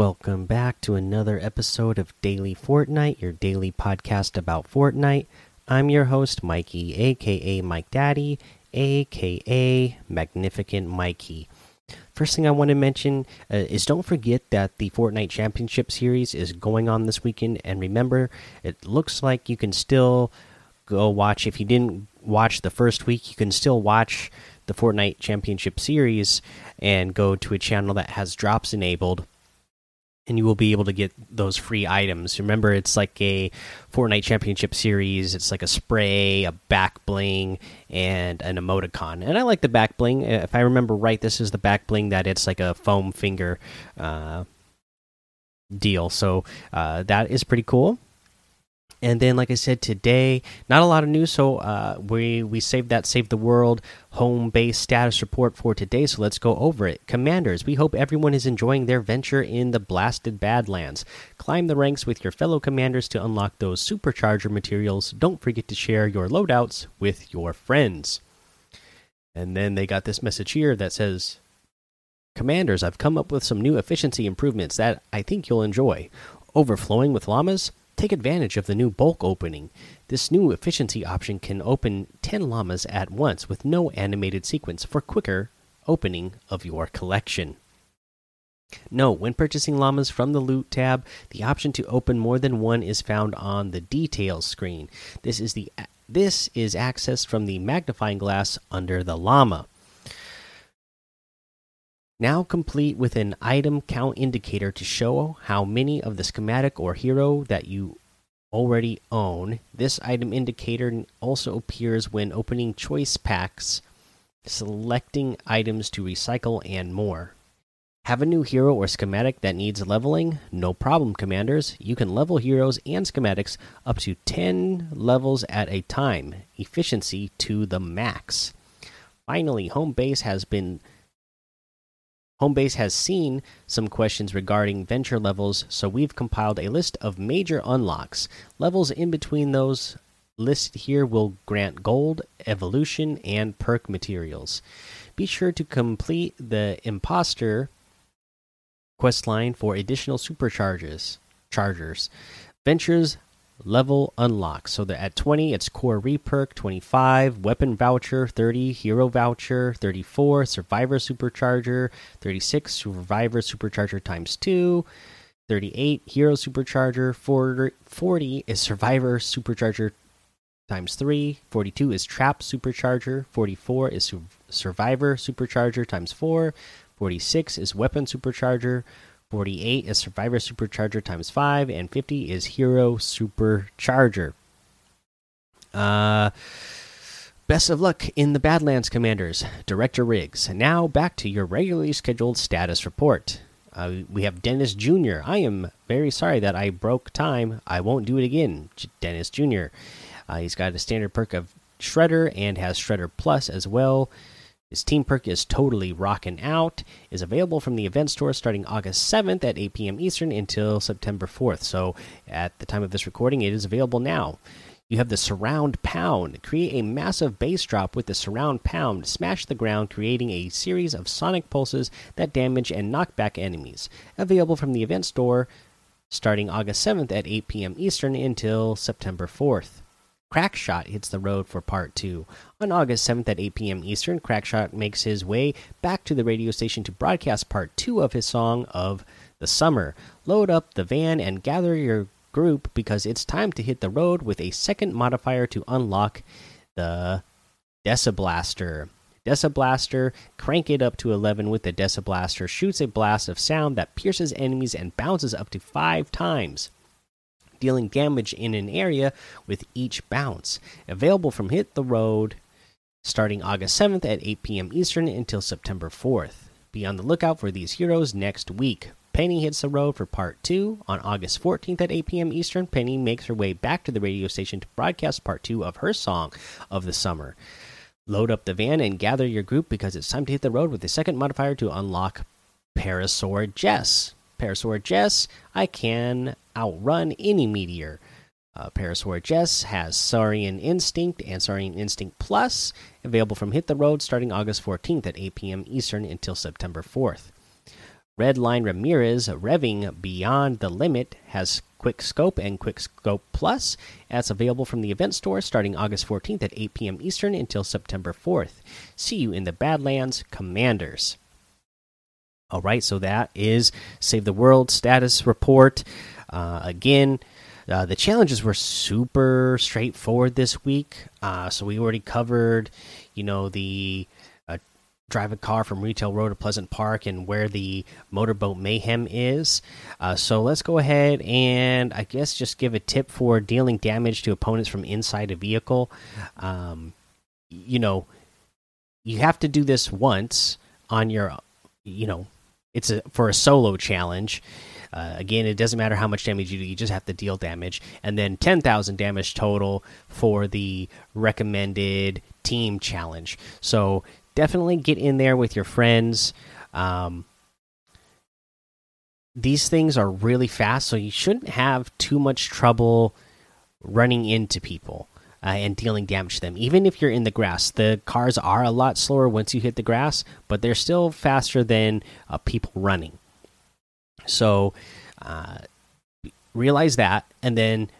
Welcome back to another episode of Daily Fortnite, your daily podcast about Fortnite. I'm your host, Mikey, aka Mike Daddy, aka Magnificent Mikey. First thing I want to mention uh, is don't forget that the Fortnite Championship Series is going on this weekend. And remember, it looks like you can still go watch. If you didn't watch the first week, you can still watch the Fortnite Championship Series and go to a channel that has drops enabled and you will be able to get those free items. Remember, it's like a Fortnite Championship Series. It's like a spray, a back bling, and an emoticon. And I like the back bling. If I remember right, this is the back bling that it's like a foam finger uh, deal. So uh, that is pretty cool. And then, like I said today, not a lot of news. So uh, we we saved that save the world home base status report for today. So let's go over it. Commanders, we hope everyone is enjoying their venture in the blasted Badlands. Climb the ranks with your fellow commanders to unlock those supercharger materials. Don't forget to share your loadouts with your friends. And then they got this message here that says, Commanders, I've come up with some new efficiency improvements that I think you'll enjoy. Overflowing with llamas Take advantage of the new bulk opening. This new efficiency option can open 10 llamas at once with no animated sequence for quicker opening of your collection. No, when purchasing llamas from the loot tab, the option to open more than one is found on the details screen. This is the this is accessed from the magnifying glass under the llama. Now complete with an item count indicator to show how many of the schematic or hero that you already own. This item indicator also appears when opening choice packs, selecting items to recycle, and more. Have a new hero or schematic that needs leveling? No problem, commanders. You can level heroes and schematics up to 10 levels at a time, efficiency to the max. Finally, home base has been Homebase has seen some questions regarding venture levels, so we've compiled a list of major unlocks. Levels in between those listed here will grant gold, evolution, and perk materials. Be sure to complete the imposter quest line for additional supercharges. Chargers. Ventures level unlocks. So that at 20, it's core reperk, 25, weapon voucher, 30, hero voucher, 34, survivor supercharger, 36, survivor supercharger times 2, 38, hero supercharger, 40 is survivor supercharger times 3, 42 is trap supercharger, 44 is su survivor supercharger times 4, 46 is weapon supercharger, 48 is Survivor Supercharger times 5, and 50 is Hero Supercharger. Uh, best of luck in the Badlands, Commanders. Director Riggs. Now back to your regularly scheduled status report. Uh, we have Dennis Jr. I am very sorry that I broke time. I won't do it again. Dennis Jr. Uh, he's got a standard perk of Shredder and has Shredder Plus as well. His team perk is totally rocking out. Is available from the event store starting August 7th at 8 p.m. Eastern until September 4th. So at the time of this recording, it is available now. You have the Surround Pound. Create a massive bass drop with the Surround Pound. Smash the ground, creating a series of sonic pulses that damage and knock back enemies. Available from the event store starting August 7th at 8 p.m. Eastern until September 4th. Crackshot hits the road for part two. On August 7th at 8 p.m. Eastern, Crackshot makes his way back to the radio station to broadcast part two of his song of the summer. Load up the van and gather your group because it's time to hit the road with a second modifier to unlock the Deciblaster. Deciblaster, crank it up to 11 with the Deciblaster, shoots a blast of sound that pierces enemies and bounces up to five times dealing damage in an area with each bounce. Available from Hit the Road starting August 7th at 8 p.m. Eastern until September 4th. Be on the lookout for these heroes next week. Penny hits the road for part 2 on August 14th at 8 p.m. Eastern. Penny makes her way back to the radio station to broadcast part 2 of her song of the summer. Load up the van and gather your group because it's time to hit the road with the second modifier to unlock Parasaur Jess. Parasaur Jess, I can outrun any meteor. Uh, Jess has Saurian Instinct and Saurian Instinct Plus, available from Hit the Road starting August 14th at 8 p.m. Eastern until September 4th. Redline Ramirez revving beyond the limit has Quick Scope and Quick Scope Plus. That's available from the event store starting August 14th at 8 p.m. Eastern until September 4th. See you in the Badlands, Commanders. All right, so that is Save the World status report. Uh, again, uh, the challenges were super straightforward this week. Uh, so we already covered, you know, the uh, drive a car from Retail Road to Pleasant Park and where the motorboat mayhem is. Uh, so let's go ahead and I guess just give a tip for dealing damage to opponents from inside a vehicle. Um, you know, you have to do this once on your, you know, it's a for a solo challenge. Uh, again, it doesn't matter how much damage you do; you just have to deal damage, and then ten thousand damage total for the recommended team challenge. So definitely get in there with your friends. Um, these things are really fast, so you shouldn't have too much trouble running into people uh, and dealing damage to them. Even if you're in the grass, the cars are a lot slower once you hit the grass, but they're still faster than uh, people running. So uh, realize that, and then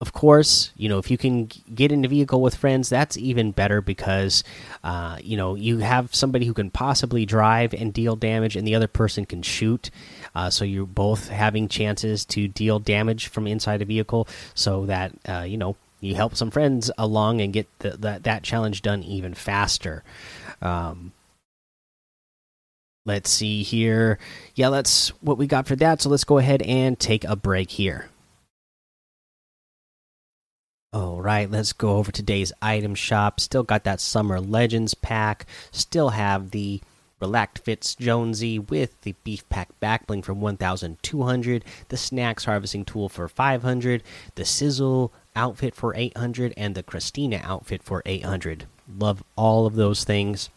of course, you know, if you can get in a vehicle with friends, that's even better because, uh, you know, you have somebody who can possibly drive and deal damage, and the other person can shoot. Uh, so you're both having chances to deal damage from inside a vehicle, so that uh, you know you help some friends along and get the, that that challenge done even faster. Um, let's see here. Yeah, that's what we got for that. So let's go ahead and take a break here. All right, let's go over today's item shop. Still got that Summer Legends pack. Still have the Relaxed Fits Jonesy with the Beef Pack Backbling for 1,200, the Snacks Harvesting Tool for 500, the Sizzle outfit for 800, and the Christina outfit for 800. Love all of those things.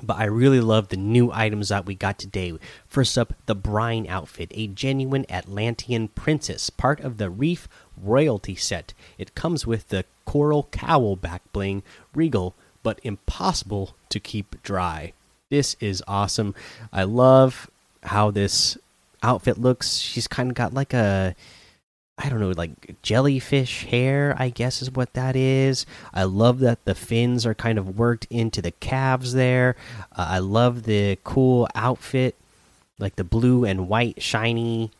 But I really love the new items that we got today. First up, the Brine outfit, a genuine Atlantean princess, part of the Reef royalty set. It comes with the coral cowl back bling, regal but impossible to keep dry. This is awesome. I love how this outfit looks. She's kind of got like a I don't know, like jellyfish hair, I guess is what that is. I love that the fins are kind of worked into the calves there. Uh, I love the cool outfit, like the blue and white shiny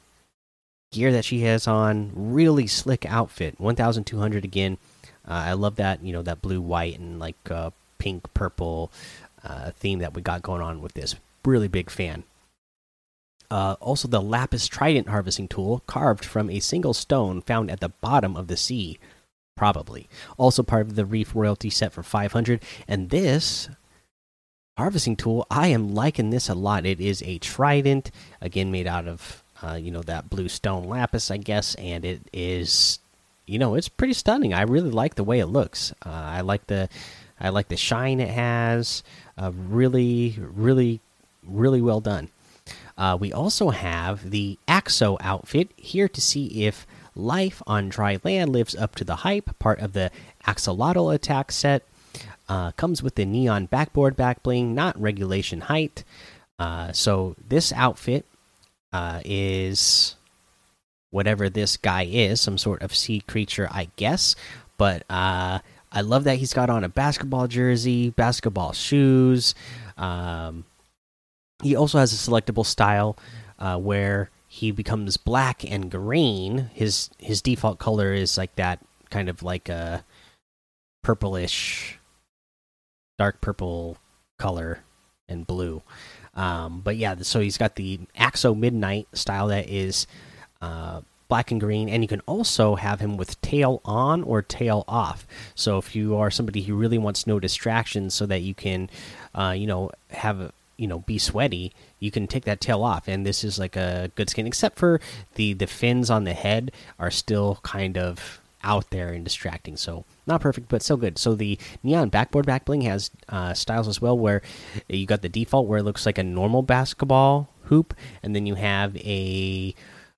gear that she has on. Really slick outfit. 1200 again. Uh, I love that, you know, that blue, white, and like uh, pink, purple uh, theme that we got going on with this. Really big fan. Uh, also, the lapis trident harvesting tool carved from a single stone found at the bottom of the sea. Probably. Also part of the Reef royalty set for 500. And this harvesting tool, I am liking this a lot. It is a trident, again, made out of, uh, you know, that blue stone lapis, I guess. And it is, you know, it's pretty stunning. I really like the way it looks. Uh, I like the. I like the shine it has. Uh, really, really, really well done. Uh, we also have the Axo outfit here to see if life on dry land lives up to the hype. Part of the Axolotl attack set uh, comes with the neon backboard back bling, not regulation height. Uh, so this outfit uh, is whatever this guy is, some sort of sea creature, I guess. But uh, I love that he's got on a basketball jersey, basketball shoes. Um, he also has a selectable style uh, where he becomes black and green. His his default color is like that, kind of like a purplish, dark purple color and blue. Um, but yeah, so he's got the Axo Midnight style that is uh, black and green, and you can also have him with tail on or tail off. So if you are somebody who really wants no distractions, so that you can, uh, you know, have you know be sweaty you can take that tail off. And this is like a good skin except for the the fins on the head are still kind of out there and distracting. So not perfect but still good. So the neon backboard back bling has uh, styles as well where you got the default where it looks like a normal basketball hoop. And then you have a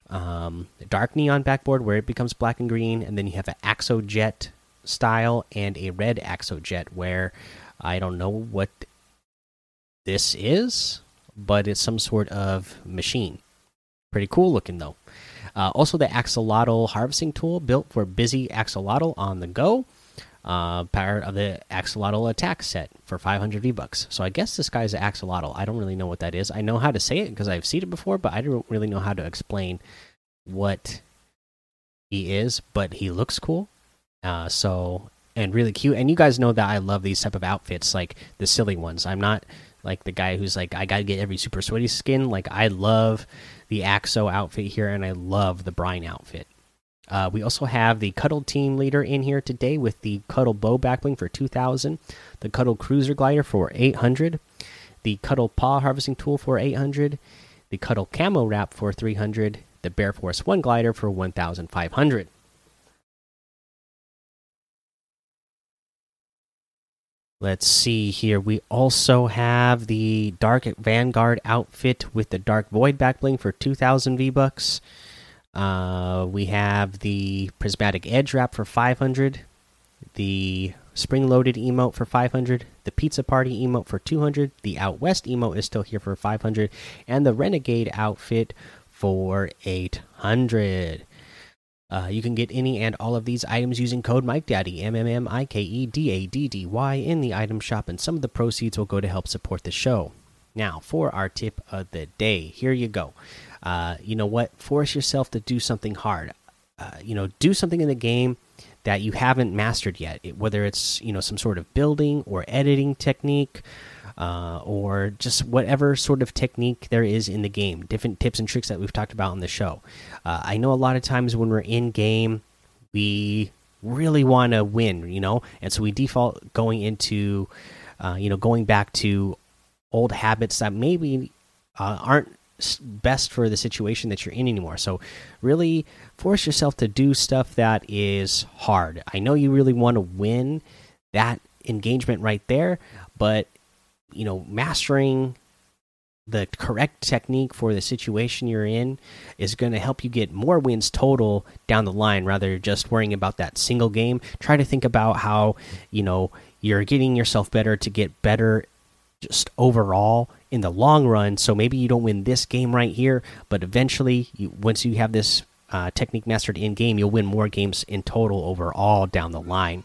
um, dark neon backboard where it becomes black and green. And then you have an axo jet style and a red axo jet where i don't know what this is. but it's some sort of machine. Pretty cool looking though. Uh, also, the axolotl harvesting tool built for busy axolotl on the go. Uh, part of the axolotl attack set for 500 V bucks. So I guess this guy's an axolotl. I don't really know what that is. I know how to say it because I've seen it before, but I don't really know how to explain what he is. But he looks cool. Uh, so and really cute. And you guys know that I love these type of outfits, like the silly ones. I'm not like the guy who's like I gotta get every super sweaty skin. Like I love the Axo outfit here, and I love the Brine outfit. Uh, we also have the Cuddle Team Leader in here today with the Cuddle Bow Backbling for 2,000, the Cuddle Cruiser Glider for 800, the Cuddle Paw Harvesting Tool for 800, the Cuddle Camo Wrap for 300, the Bear Force 1 Glider for 1,500. Let's see here. We also have the Dark Vanguard outfit with the Dark Void backbling for 2,000 V bucks. Uh, we have the Prismatic Edge wrap for 500, the Spring Loaded emote for 500, the Pizza Party emote for 200, the Out West emote is still here for 500, and the Renegade outfit for 800. Uh, you can get any and all of these items using code MikeDaddy, M M M I K E D A D D Y, in the item shop, and some of the proceeds will go to help support the show. Now, for our tip of the day, here you go. Uh, you know what? Force yourself to do something hard. Uh, you know, do something in the game that you haven't mastered yet, whether it's you know some sort of building or editing technique uh, or just whatever sort of technique there is in the game. Different tips and tricks that we've talked about on the show. Uh, I know a lot of times when we're in game, we really want to win, you know, and so we default going into, uh, you know, going back to old habits that maybe uh, aren't best for the situation that you're in anymore. So, really force yourself to do stuff that is hard. I know you really want to win that engagement right there, but you know, mastering the correct technique for the situation you're in is going to help you get more wins total down the line rather than just worrying about that single game. Try to think about how you know you're getting yourself better to get better just overall in the long run. So maybe you don't win this game right here but eventually you, once you have this uh, technique mastered in game you'll win more games in total overall down the line